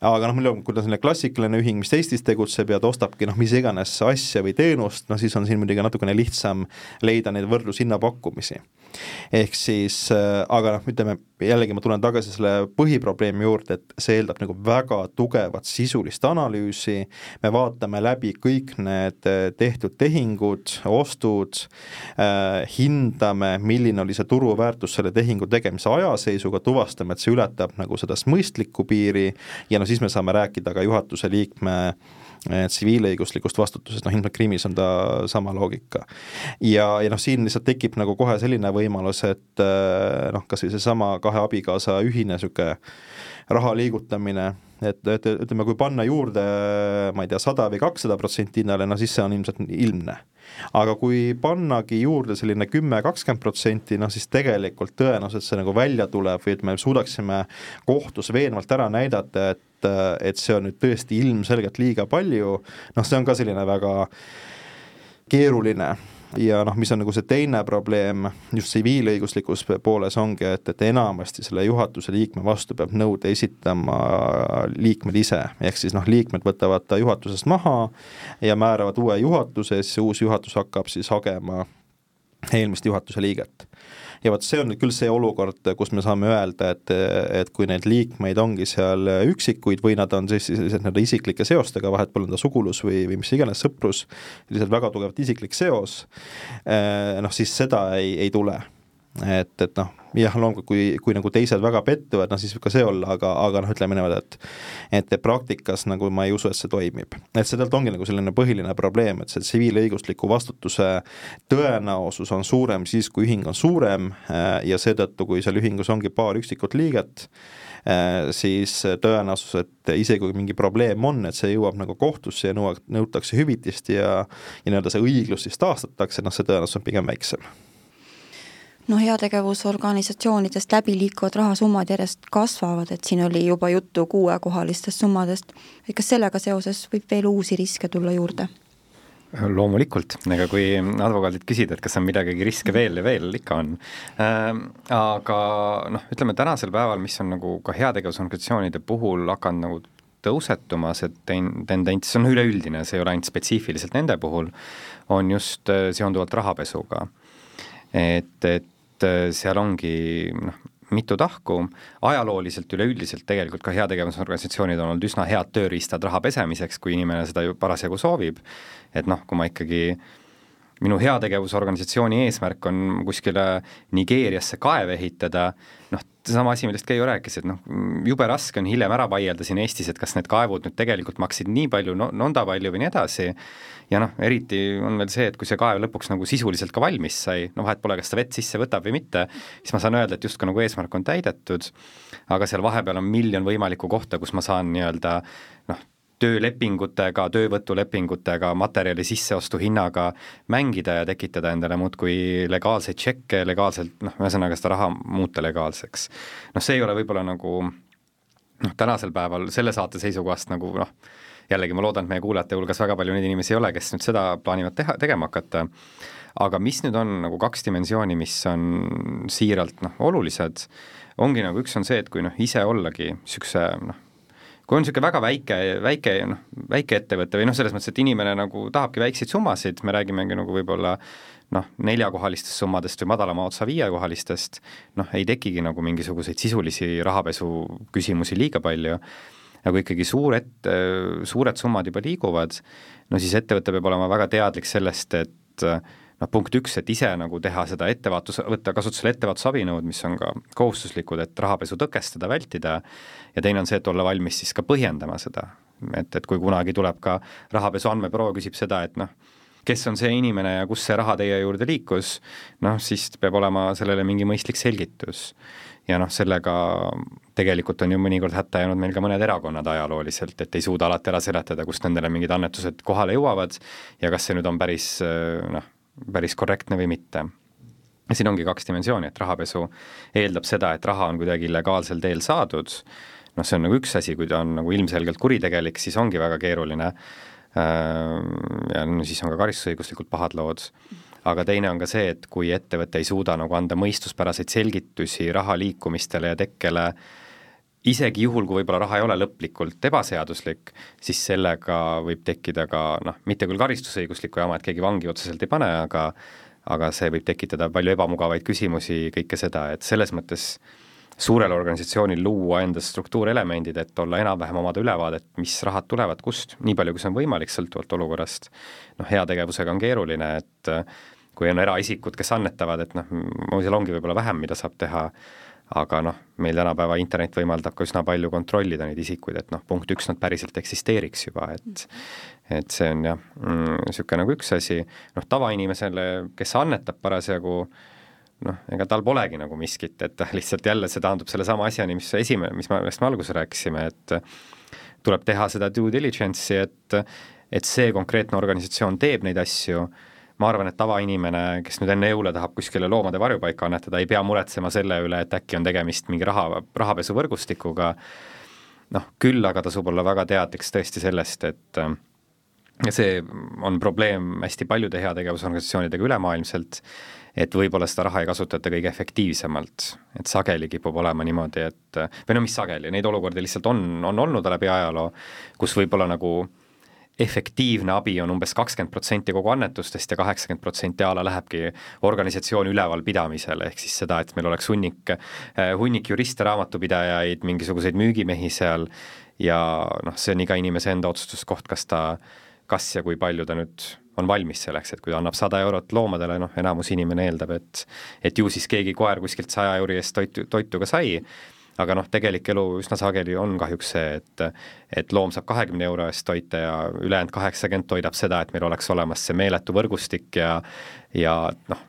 aga noh, meil on, kui ta selline klassikaline ühing, mis Eestis tegutseb ja ta ostabki noh, mis iganes asja või teenust, noh siis on siin muidugi natukene lihtsam leida neid võrdlushinnapakkumisi ehk siis äh, aga noh, ütleme jällegi ma tulen tagasi selle põhiprobleemi juurde, et see eeldab nagu väga tugevat sisulist analüüsi, me vaatame läbi kõik need äh, tehtud tehingud, ostud äh,, hindame, milline oli see turuväärtus selle tehingu tegemise ajaseisuga, tuvastame, et see ületab nagu seda mõistlikku piiri ja no siis me saame rääkida ka juhatuse liikme äh, tsiviilõiguslikust vastutusest, noh ilmselt krimis on ta sama loogika. ja, ja noh, siin lihtsalt tekib nagu kohe selline võimalus, et äh, noh, kas või seesama kahe abikaasa ühine niisugune raha liigutamine, et, et ütleme, kui panna juurde ma ei tea, sada või kakssada protsenti hinnale, no siis see on ilmselt ilmne. aga kui pannagi juurde selline kümme, kakskümmend protsenti, noh siis tegelikult tõenäoliselt see nagu välja tuleb või et me suudaksime kohtus veenvalt ära näidata, et et see on nüüd tõesti ilmselgelt liiga palju, noh, see on ka selline väga keeruline ja noh, mis on nagu see teine probleem just tsiviilõiguslikus pooles ongi, et, et enamasti selle juhatuse liikme vastu peab nõude esitama liikmed ise, ehk siis noh, liikmed võtavad ta juhatusest maha ja määravad uue juhatuse ja siis uus juhatus hakkab siis hagema eelmist juhatuse liiget ja vot see on nüüd küll see olukord, kus me saame öelda, et, et kui neid liikmeid ongi seal üksikuid või nad on siis sellised nii-öelda isiklike seostega, vahet pole ta sugulus või, või mis iganes sõprus, lihtsalt väga tugevalt isiklik seos, eh, noh siis seda ei, ei tule et, et noh, jah, loomulikult kui, kui nagu teised väga pettuvad, no siis võib ka see olla, aga, aga noh, ütleme niimoodi, et et praktikas nagu ma ei usu, et see toimib. et sealt ongi nagu selline põhiline probleem, et see tsiviilõigusliku vastutuse tõenäosus on suurem siis, kui ühing on suurem äh, ja seetõttu, kui seal ühingus ongi paar üksikut liiget, äh, siis tõenäosus, et isegi kui mingi probleem on, et see jõuab nagu kohtusse ja nõua-, nõutakse hüvitist ja ja nii-öelda see õiglus siis taastatakse, noh see tõenäosus on pigem väiksem
noh, heategevusorganisatsioonidest läbi liikuvad rahasummad järjest kasvavad, et siin oli juba juttu kuuekohalistest summadest. et kas sellega seoses võib veel uusi riske tulla juurde?
loomulikult, ega kui advokaadilt küsida, et kas on midagigi riske veel ja veel, ikka on äh,. Aga noh, ütleme tänasel päeval, mis on nagu ka heategevusorganisatsioonide puhul hakanud nagu tõusetuma see ten-, tendents, on üleüldine, see ei ole ainult spetsiifiliselt nende puhul, on just äh, seonduvalt rahapesuga. et, et et äh, seal ongi noh, mitu tahku, ajalooliselt üleüldiselt tegelikult ka heategevusorganisatsioonid on olnud üsna head tööriistad raha pesemiseks, kui inimene seda ju parasjagu soovib, et noh, kui ma ikkagi minu heategevusorganisatsiooni eesmärk on kuskile Nigeeriasse kaev ehitada, noh, seesama asi, millest Keijo rääkis, et noh, jube raske on hiljem ära vaielda siin Eestis, et kas need kaevud nüüd tegelikult maksid nii palju no,, nõnda palju või nii edasi, ja noh, eriti on veel see, et kui see kaev lõpuks nagu sisuliselt ka valmis sai, no vahet pole, kas ta vett sisse võtab või mitte, siis ma saan öelda, et justkui nagu eesmärk on täidetud, aga seal vahepeal on miljon võimalikku kohta, kus ma saan nii-öelda noh, töölepingutega, töövõtulepingutega, materjali sisseostu hinnaga mängida ja tekitada endale muudkui legaalseid tšekke, legaalselt noh, ühesõnaga seda raha muuta legaalseks. noh, see ei ole võib-olla nagu noh, tänasel päeval selle saate seisukohast nagu noh, jällegi ma loodan, et meie kuulajate hulgas väga palju neid inimesi ei ole, kes nüüd seda plaanivad teha, tegema hakata, aga mis nüüd on nagu kaks dimensiooni, mis on siiralt noh, olulised, ongi nagu üks on see, et kui noh, ise ollagi niisuguse noh, kui on niisugune väga väike, väike noh, väikeettevõte või noh, selles mõttes, et inimene nagu tahabki väikseid summasid, me räägimegi nagu võib-olla noh, neljakohalistest summadest või madalama otsa viiekohalistest, noh, ei tekigi nagu mingisuguseid sisulisi rahapesu küsimusi liiga palju, aga ikkagi suur ette, suured summad juba liiguvad, no siis ettevõte peab olema väga teadlik sellest, et noh, punkt üks, et ise nagu teha seda ettevaatus, võtta kasutusele ettevaatusabinõud, mis on ka kohustuslikud, et rahapesu tõkestada, vältida, ja teine on see, et olla valmis siis ka põhjendama seda, et, et kui kunagi tuleb ka rahapesu andmebüroo küsib seda, et noh, kes on see inimene ja kust see raha teie juurde liikus, noh siis peab olema sellele mingi mõistlik selgitus. ja noh, sellega tegelikult on ju mõnikord hätta jäänud meil ka mõned erakonnad ajalooliselt, et ei suuda alati ära seletada, kust nendele mingid annetused kohale jõuavad ja kas see nüüd on päris noh, päris korrektne või mitte. Siin ongi kaks dimensiooni, et rahapesu eeldab seda, et raha on kuidagi illegaalsel teel saadud, noh, see on nagu üks asi, kui ta on nagu ilmselgelt kuritegelik, siis ongi väga keeruline. Äh, ja no siis on ka karistusõiguslikult pahad lood, aga teine on ka see, et kui ettevõte ei suuda nagu anda mõistuspäraseid selgitusi raha liikumistele ja tekkele, isegi juhul, kui võib-olla raha ei ole lõplikult ebaseaduslik, siis sellega võib tekkida ka noh, mitte küll karistusõiguslikku jama, et keegi vangi otseselt ei pane, aga aga see võib tekitada palju ebamugavaid küsimusi, kõike seda, et selles mõttes suurel organisatsioonil luua endas struktuurelemendid, et olla enam-vähem omada ülevaadet, mis rahad tulevad kust, nii palju, kui see on võimalik, sõltuvalt olukorrast. noh, heategevusega on keeruline, et kui on eraisikud, kes annetavad, et noh, seal ongi võib-olla vähem, mida saab teha, aga noh, meil tänapäeva internet võimaldab ka üsna palju kontrollida neid isikuid, et noh, punkt üks, nad päriselt eksisteeriks juba, et et see on jah mm,, niisugune nagu üks asi, noh tavainimesele, kes annetab parasjagu noh, ega tal polegi nagu miskit, et lihtsalt jälle, see taandub sellesama asjani, mis esimene, mis me, millest me alguses rääkisime, et tuleb teha seda due diligence'i, et et see konkreetne organisatsioon teeb neid asju, ma arvan, et tavainimene, kes nüüd enne jõule tahab kuskile loomade varjupaika annetada, ei pea muretsema selle üle, et äkki on tegemist mingi raha, rahapesuvõrgustikuga, noh, küll aga tasub olla väga teadlik tõesti sellest, et ja see on probleem hästi paljude heategevusorganisatsioonidega ülemaailmselt, et võib-olla seda raha ei kasutata kõige efektiivsemalt, et sageli kipub olema niimoodi, et või no mis sageli, neid olukordi lihtsalt on, on olnud läbi ajaloo, kus võib-olla nagu efektiivne abi on umbes kakskümmend protsenti kogu annetustest ja kaheksakümmend protsenti a la lähebki organisatsiooni ülevalpidamisele, ehk siis seda, et meil oleks hunnik, hunnik juriste, raamatupidajaid, mingisuguseid müügimehi seal. Ja noh, see on iga inimese enda otsustuskoht, kas ta, kas ja kui palju ta nüüd on valmis selleks, et kui ta annab sada eurot loomadele, noh, enamus inimene eeldab, et et ju siis keegi koer kuskilt saja euri eest toitu, toitu ka sai, aga noh, tegelik elu üsna sageli on kahjuks see, et et loom saab kahekümne euro eest toita ja ülejäänud kaheksakümmend toidab seda, et meil oleks olemas see meeletu võrgustik ja ja noh,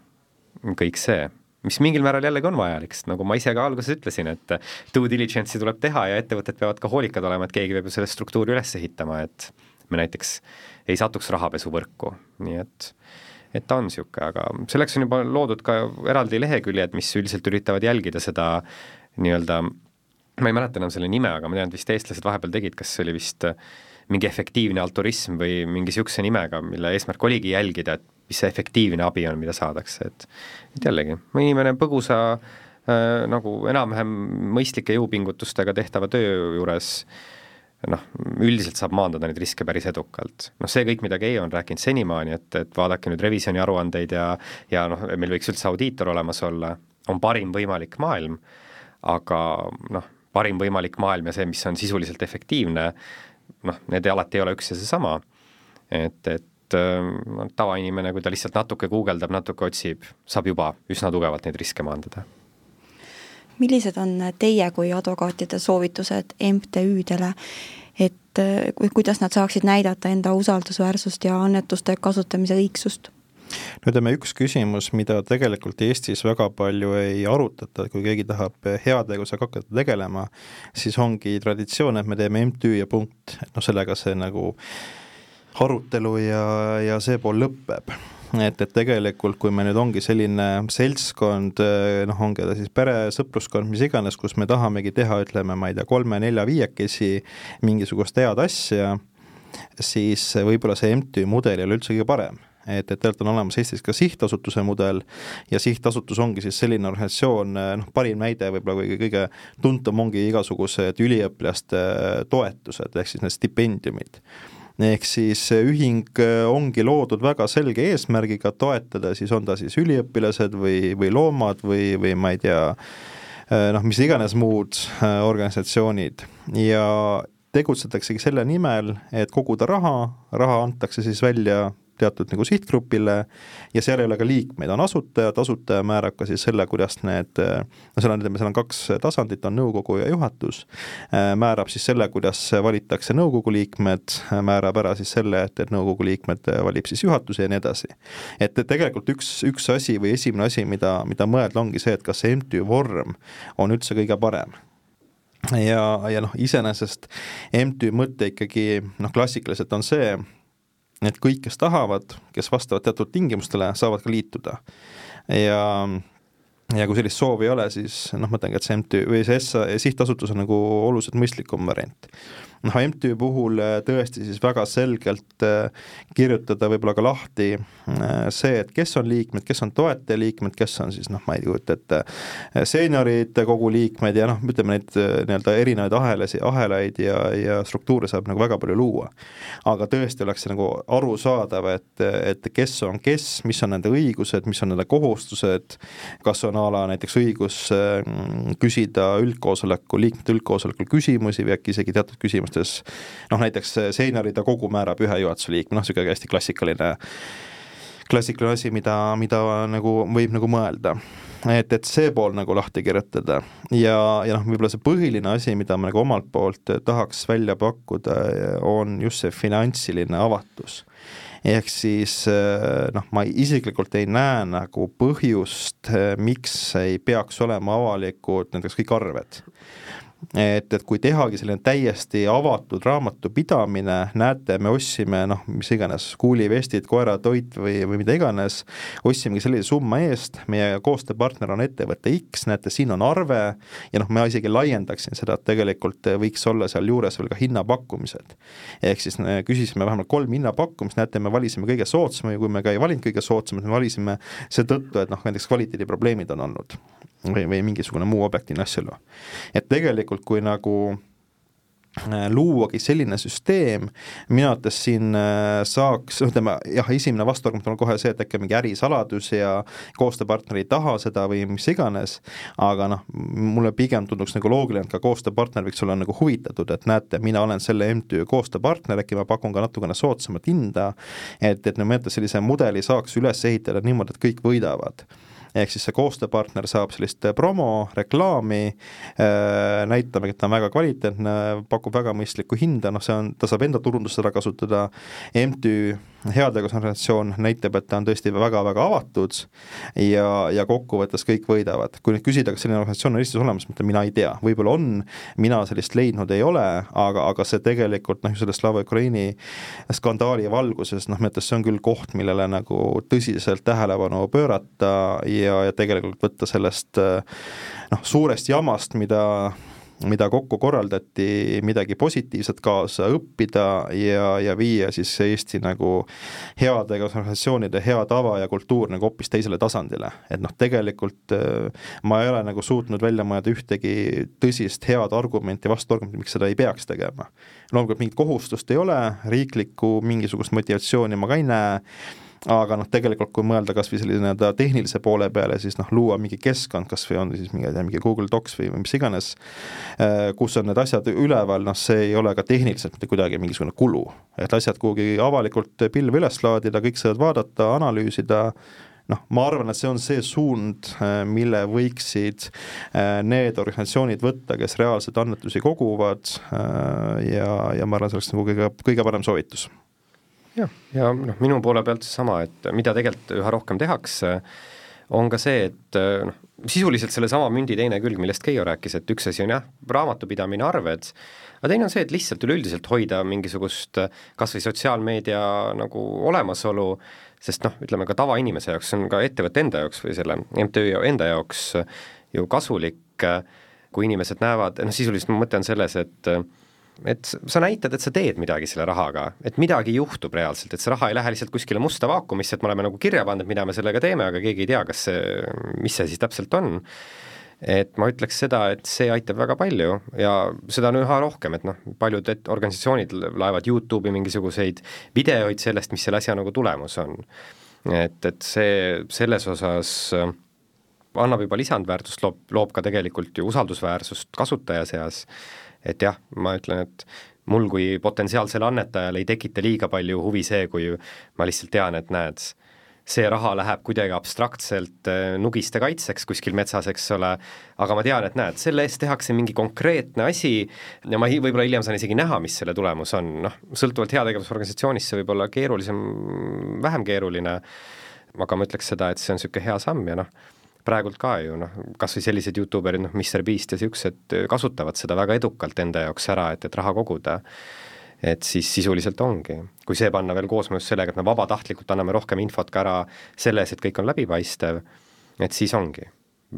kõik see. Mis mingil määral jällegi on vajalik, sest nagu ma ise ka alguses ütlesin, et due diligence'i tuleb teha ja ettevõtted peavad ka hoolikad olema, et keegi peab ju selle struktuuri üles ehitama, et me näiteks ei satuks rahapesuvõrku, nii et et ta on niisugune, aga selleks on juba loodud ka eraldi leheküljed, mis üldiselt üritavad jälgida seda nii-öelda, ma ei mäleta enam selle nime, aga ma tean, et vist eestlased vahepeal tegid, kas see oli vist mingi efektiivne altruism või mingi niisuguse nimega, mille eesmärk oligi jälgida, et mis see efektiivne abi on, mida saadakse, et et jällegi, inimene põgusa äh, nagu enam-vähem mõistlike jõupingutustega tehtava töö juures äh, noh, üldiselt saab maandada neid riske päris edukalt. noh, see kõik, mida Keijo on rääkinud senimaani, et, et vaadake nüüd revisjoni aruandeid ja ja noh, meil võiks üldse audiitor olemas olla, on parim võimalik maailm, aga noh, parim võimalik maailm ja see, mis on sisuliselt efektiivne, noh, need alati ei ole üks ja seesama. et, et noh, tavainimene, kui ta lihtsalt natuke guugeldab, natuke otsib, saab juba üsna tugevalt neid riske maandada
millised on teie kui advokaatide soovitused MTÜ-dele, et kuidas nad saaksid näidata enda usaldusväärsust ja annetuste kasutamise õigsust?
No ütleme, üks küsimus, mida tegelikult Eestis väga palju ei arutata, kui keegi tahab heategevusega hakata tegelema, siis ongi traditsioon, et me teeme MTÜ ja punkt, et noh, sellega see nagu arutelu ja, ja see pool lõpeb. Et, et tegelikult kui me nüüd ongi selline seltskond, noh, ongi ta siis pere, sõpruskond, mis iganes, kus me tahamegi teha, ütleme, ma ei tea, kolme-nelja-viiekesi mingisugust head asja, siis võib-olla see MTÜ mudel ei ole üldse kõige parem et, et tegelikult on olemas Eestis ka sihtasutuse mudel ja sihtasutus ongi siis selline organisatsioon, noh, parim näide võib-olla kõige, kõige tuntum ongi igasugused üliõpilaste toetused ehk siis need stipendiumid. Ehk siis ühing äh, ongi loodud väga selge eesmärgiga toetada, siis on ta siis üliõpilased või, või loomad või, või ma ei tea, äh, noh, mis iganes muud äh, organisatsioonid. Ja tegutsetaksegi selle nimel, et koguda raha, raha antakse siis välja teatud nagu sihtgrupile ja seal ei ole ka liikmeid, on asutajad, asutaja määrab ka siis selle, kuidas need, no seal on, ütleme, seal on kaks tasandit, on nõukogu ja juhatus, määrab siis selle, kuidas valitakse nõukogu liikmed, määrab ära siis selle, et, et nõukogu liikmed valib siis juhatuse ja nii edasi. et tegelikult üks, üks asi või esimene asi, mida, mida mõelda, ongi see, et kas see MTÜ vorm on üldse kõige parem ja, ja noh, iseenesest MTÜ mõte ikkagi noh, klassikaliselt on see, et kõik, kes tahavad, kes vastavad teatud tingimustele, saavad ka liituda. ja ja kui sellist soovi ei ole, siis noh, ma mõtlengi, et see MTÜ või see SA sihtasutus on nagu oluliselt mõistlikum variant noh, MTÜ puhul äh, tõesti siis väga selgelt äh, kirjutada võib-olla ka lahti äh, see, et kes on liikmed, kes on toetajaliikmed, kes on siis noh, ma ei kujuta ette, seeniorid, kogu liikmed ja noh, ütleme neid nii-öelda erinevaid ahelasi, ahelaid ja, ja struktuure saab nagu väga palju luua. aga tõesti oleks see nagu arusaadav, et, et kes on kes, mis on nende õigused, mis on nende kohustused, kas on a la näiteks õigus küsida üldkoosoleku, liikmete üldkoosolekul küsimusi või äkki isegi teatud küsimusi küsimustes noh, näiteks seenioride kogu määrab ühe juhatuse liikme, noh, niisugune hästi klassikaline klassikaline asi, mida, mida nagu võib nagu mõelda. et, et see pool nagu lahti kirjutada. Ja, ja noh, võib-olla see põhiline asi, mida ma nagu omalt poolt tahaks välja pakkuda, on just see finantsiline avatus. Ehk siis noh, ma isiklikult ei näe nagu põhjust, miks ei peaks olema avalikud näiteks kõik arved et, et kui tehagi selline täiesti avatud raamatupidamine, näete, me ostsime noh, mis iganes, kuulivestid, koeratoit või, või mida iganes, ostsimegi sellise summa eest, meie koostööpartner on ettevõte X, näete, siin on arve ja noh, ma isegi laiendaksin seda, et tegelikult võiks olla sealjuures veel ka hinnapakkumised. ehk siis küsisime vähemalt kolm hinnapakkumist, näete, me valisime kõige soodsama ja kui me ka ei valinud kõige soodsamat, me valisime seetõttu, et noh, näiteks kvaliteediprobleemid on olnud või, või mingisugune muu objektiivne asjaolu. et tegelikult, kui nagu äh, luuagi selline süsteem, minu arvates siin äh, saaks, ütleme jah, esimene vastuargument on kohe see, et äkki mingi ärisaladus ja koostööpartner ei taha seda või mis iganes, aga noh, mulle pigem tunduks nagu loogiline, et ka koostööpartner võiks olla nagu huvitatud, et näete, mina olen selle MTÜ koostööpartner, äkki ma pakun ka natukene soodsamat hinda, et, et no ma mõtlen, sellise mudeli saaks üles ehitada niimoodi, et kõik võidavad ehk siis see koostööpartner saab sellist promo, reklaami äh,, näitamegi, et ta on väga kvaliteetne, pakub väga mõistlikku hinda, noh, see on, ta saab enda turundust ära kasutada, MTÜ heategevusorganisatsioon näitab, et ta on tõesti väga-väga avatud ja, ja kokkuvõttes kõik võidavad. kui nüüd küsida, kas selline organisatsioon on Eestis olemas, ma ütlen, mina ei tea, võib-olla on, mina sellist leidnud ei ole, aga, aga see tegelikult noh, selle Slava Ukraini skandaali valguses noh, arvates see on küll koht, millele nagu tõsiselt tähelepanu pöörata ja, ja tegelikult võtta sellest noh, suurest jamast, mida mida kokku korraldati, midagi positiivset kaasa õppida ja, ja viia siis Eesti nagu heade organisatsioonide hea tava ja kultuur nagu hoopis teisele tasandile. et noh, tegelikult äh, ma ei ole nagu suutnud välja mõelda ühtegi tõsist head argumenti, vastuargumenti, miks seda ei peaks tegema. loomulikult mingit kohustust ei ole, riiklikku mingisugust motivatsiooni ma ka ei näe aga noh, tegelikult kui mõelda kas või sellise nii-öelda tehnilise poole peale, siis noh, luua mingi keskkond, kas või on siis mingi, mingi Google Docs või, mis iganes, äh, kus on need asjad üleval, noh, see ei ole ka tehniliselt mitte kuidagi mingisugune kulu. et asjad kuhugi avalikult pilve üles laadida, kõik saavad vaadata, analüüsida, noh, ma arvan, et see on see suund, äh, mille võiksid äh, need organisatsioonid võtta, kes reaalselt annetusi koguvad ja, ja ma arvan, see oleks nagu kõige, kõige parem soovitus
jah, ja noh, minu poole pealt seesama, et mida tegelikult üha rohkem tehakse, on ka see, et noh, sisuliselt sellesama mündi teine külg, millest Keijo rääkis, et üks asi on jah, raamatupidamine, arved, aga teine on see, et lihtsalt üleüldiselt hoida mingisugust kas või sotsiaalmeedia nagu olemasolu, sest noh, ütleme ka tavainimese jaoks, see on ka ettevõtte enda jaoks või selle MTÜ enda jaoks ju kasulik, kui inimesed näevad, noh sisuliselt mu mõte on selles, et et sa näitad, et sa teed midagi selle rahaga, et midagi juhtub reaalselt, et see raha ei lähe lihtsalt kuskile musta vaakumisse, et me oleme nagu kirja pannud, mida me sellega teeme, aga keegi ei tea, kas see, mis see siis täpselt on. et ma ütleks seda, et see aitab väga palju ja seda on üha rohkem, et noh, paljud et organisatsioonid laevad YouTube'i mingisuguseid videoid sellest, mis selle asja nagu tulemus on. et, et see selles osas annab juba lisandväärtust, loob, loob ka tegelikult ju usaldusväärsust kasutaja seas et jah, ma ütlen, et mul kui potentsiaalsel annetajal ei tekita liiga palju huvi see, kui ma lihtsalt tean, et näed, see raha läheb kuidagi abstraktselt äh, nugiste kaitseks kuskil metsas, eks ole, aga ma tean, et näed, selle eest tehakse mingi konkreetne asi ja ma võib-olla hiljem saan isegi näha, mis selle tulemus on, noh, sõltuvalt heategevusorganisatsioonist see võib olla keerulisem, vähem keeruline, aga ma ütleks seda, et see on niisugune hea samm ja noh, praegult ka ju noh, kas või sellised Youtuberid, noh, Mr Beast ja niisugused kasutavad seda väga edukalt enda jaoks ära, et, et raha koguda. Et siis sisuliselt ongi, kui see panna veel koosmõjus sellega, et me vabatahtlikult anname rohkem infot ka ära selles, et kõik on läbipaistev, et siis ongi.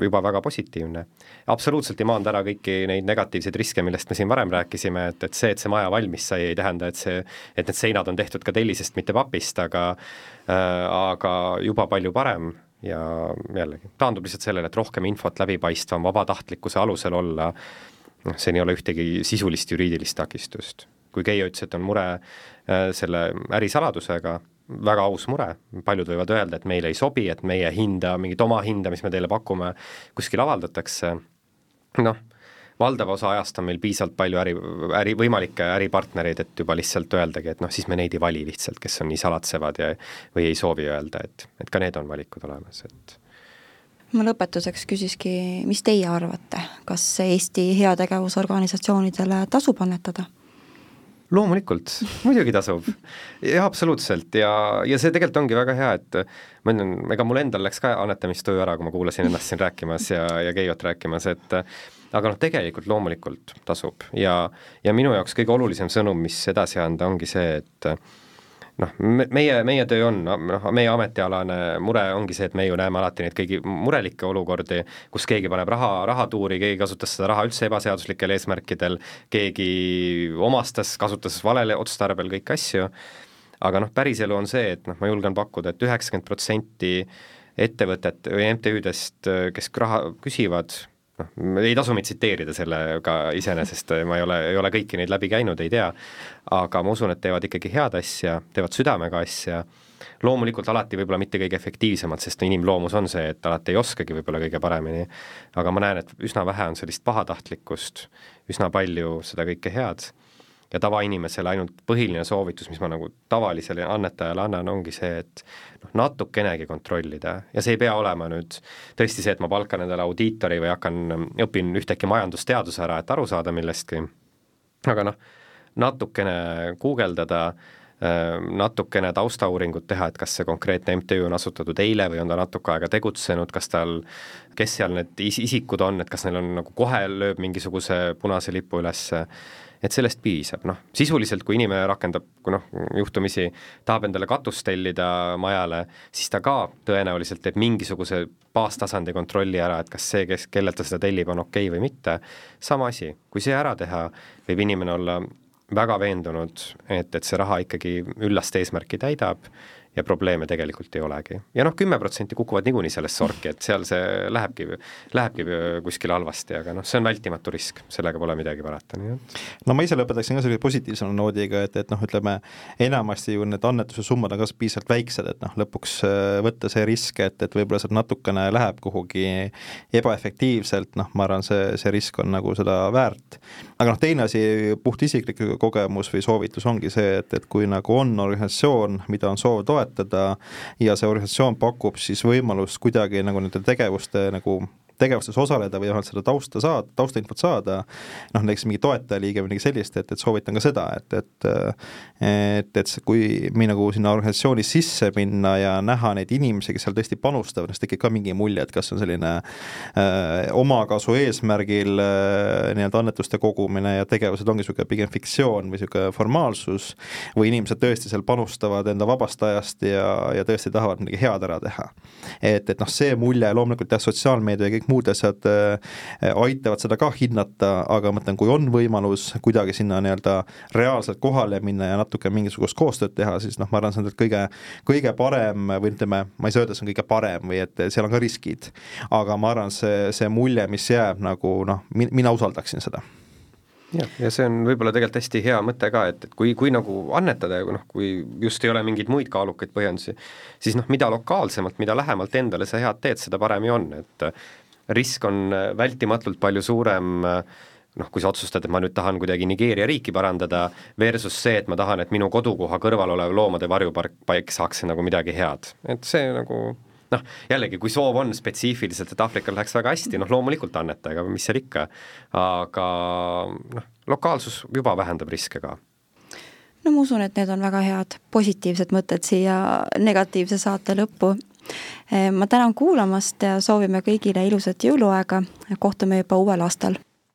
Juba väga positiivne. absoluutselt ei maanda ära kõiki neid negatiivseid riske, millest me siin varem rääkisime, et, et see, et see maja valmis sai, ei tähenda, et see, et need seinad on tehtud ka tellisest, mitte papist, aga äh, aga juba palju parem ja jällegi, taandub lihtsalt sellele, et rohkem infot läbipaistvam, vabatahtlikkuse alusel olla, noh, siin ei ole ühtegi sisulist juriidilist takistust. Kui Keijo ütles, et on mure äh, selle ärisaladusega, väga aus mure, paljud võivad öelda, et meile ei sobi, et meie hinda, mingit oma hinda, mis me teile pakume, kuskil avaldatakse, noh, valdava osa ajast on meil piisavalt palju äri, äri, võimalikke äripartnereid, et juba lihtsalt öeldagi, et noh, siis me neid ei vali lihtsalt, kes on nii salatsevad ja või ei soovi öelda, et, et ka need on valikud olemas, et
ma lõpetuseks küsiski, mis teie arvate, kas Eesti heategevusorganisatsioonidele tasub annetada?
loomulikult, muidugi tasub. jah, absoluutselt ja, ja see tegelikult ongi väga hea, et ma ütlen, ega mul endal läks ka annetamistöö ära, kui ma kuulasin ennast siin rääkimas ja, ja Keiot rääkimas, et aga noh, tegelikult loomulikult tasub. Ja, ja minu jaoks kõige olulisem sõnum, mis edasi anda, ongi see, et noh, meie, meie töö on, noh, meie ametialane mure ongi see, et me ju näeme alati neid kõigi murelikke olukordi, kus keegi paneb raha, rahatuuri, keegi kasutas seda raha üldse ebaseaduslikel eesmärkidel, keegi omastas, kasutas valel otstarbel kõiki asju, aga noh, päriselu on see, et noh, ma julgen pakkuda et, et üheksakümmend protsenti ettevõtet või MTÜ-dest, kes raha küsivad, noh, ei tasu mind tsiteerida sellega iseenesest, ma ei ole, ei ole kõiki neid läbi käinud, ei tea, aga ma usun, et teevad ikkagi head asja, teevad südamega asja, loomulikult alati võib-olla mitte kõige efektiivsemalt, sest inimloomus on see, et alati ei oskagi võib-olla kõige paremini, aga ma näen, et üsna vähe on sellist pahatahtlikkust, üsna palju seda kõike head ja tavainimesele ainult põhiline soovitus, mis ma nagu tavalisele annetajale annan, ongi see, et noh, natukenegi kontrollida. Ja see ei pea olema nüüd tõesti see, et ma palkan endale audiitori või hakkan, õpin ühtäkki majandusteaduse ära, et aru saada millestki, aga noh, natukene guugeldada, natukene taustauuringut teha, et kas see konkreetne MTÜ on asutatud eile või on ta natuke aega tegutsenud, kas tal, kes seal need isikud on, et kas neil on nagu kohe lööb mingisuguse punase lipu ülesse et sellest piisab, noh, sisuliselt kui inimene rakendab, kui noh, juhtumisi tahab endale katust tellida majale, siis ta ka tõenäoliselt teeb mingisuguse baastasandi kontrolli ära, et kas see, kes, kellelt ta seda tellib, on okei okay või mitte, sama asi, kui see ära teha, võib inimene olla väga veendunud, et, et see raha ikkagi üllast eesmärki täidab ja probleeme tegelikult ei olegi. ja noh, kümme protsenti kukuvad niikuinii sellesse orki, et seal see lähebki, lähebki kuskile halvasti, aga noh, see on vältimatu risk, sellega pole midagi parata, nii et.
no ma ise lõpetaksin ka sellise positiivsema noodiga, et, et noh, ütleme enamasti ju need annetuse summad on ka piisavalt väiksed, et noh, lõpuks äh, võtta see risk, et, et võib-olla sealt natukene läheb kuhugi ebaefektiivselt, noh, ma arvan, see, see risk on nagu seda väärt. aga noh, teine asi, puht isiklik kogemus või soovitus ongi see, et, et kui nagu on organisatsioon, mida on soov toetada, toetada ja see organisatsioon pakub siis võimalust kuidagi nagu nende tegevuste nagu tegevustes osaleda või vähemalt seda tausta saada, taustainfot saada, noh näiteks mingi toetajaliige või midagi sellist, et, et soovitan ka seda, et, et et, et kui me nagu sinna organisatsiooni sisse minna ja näha neid inimesi, kes seal tõesti panustavad, siis tekib ka mingi mulje, et kas on selline äh, omakasu eesmärgil äh, nii-öelda annetuste kogumine ja tegevused ongi niisugune pigem fiktsioon või niisugune formaalsus, või inimesed tõesti seal panustavad enda vabast ajast ja, ja tõesti tahavad midagi head ära teha. et, et noh, see mulje loomulikult jah, sotsiaalmeedia ja kõik muud asjad äh, aitavad seda ka hinnata, aga ma mõtlen, kui on võimalus kuidagi sinna nii-öelda reaalselt kohale minna ja natuke mingisugust koostööd teha, siis noh, ma arvan, see on kõige, kõige parem või ütleme, ma ei saa öelda, see on kõige parem või et seal on ka riskid. aga ma arvan, see, see mulje, mis jääb nagu noh, mina usaldaksin seda
jah, ja see on võib-olla tegelikult hästi hea mõte ka, et, et kui, kui nagu annetada ja noh, kui just ei ole mingeid muid kaalukaid põhjendusi, siis noh, mida lokaalsemalt, mida lähemalt endale sa head teed, seda parem ju on, et risk on vältimatult palju suurem noh, kui sa otsustad, et ma nüüd tahan kuidagi Nigeeria riiki parandada, versus see, et ma tahan, et minu kodukoha kõrval olev loomade varjupark paik saaks nagu midagi head, et see nagu noh, jällegi, kui soov on spetsiifiliselt, et Aafrikal läheks väga hästi, noh loomulikult anneta, ega mis seal ikka, aga noh, lokaalsus juba vähendab riske ka.
No ma usun, et need on väga head positiivsed mõtted siia negatiivse saate lõppu. Ma tänan kuulamast ja soovime kõigile ilusat jõuluaega, kohtume juba uuel aastal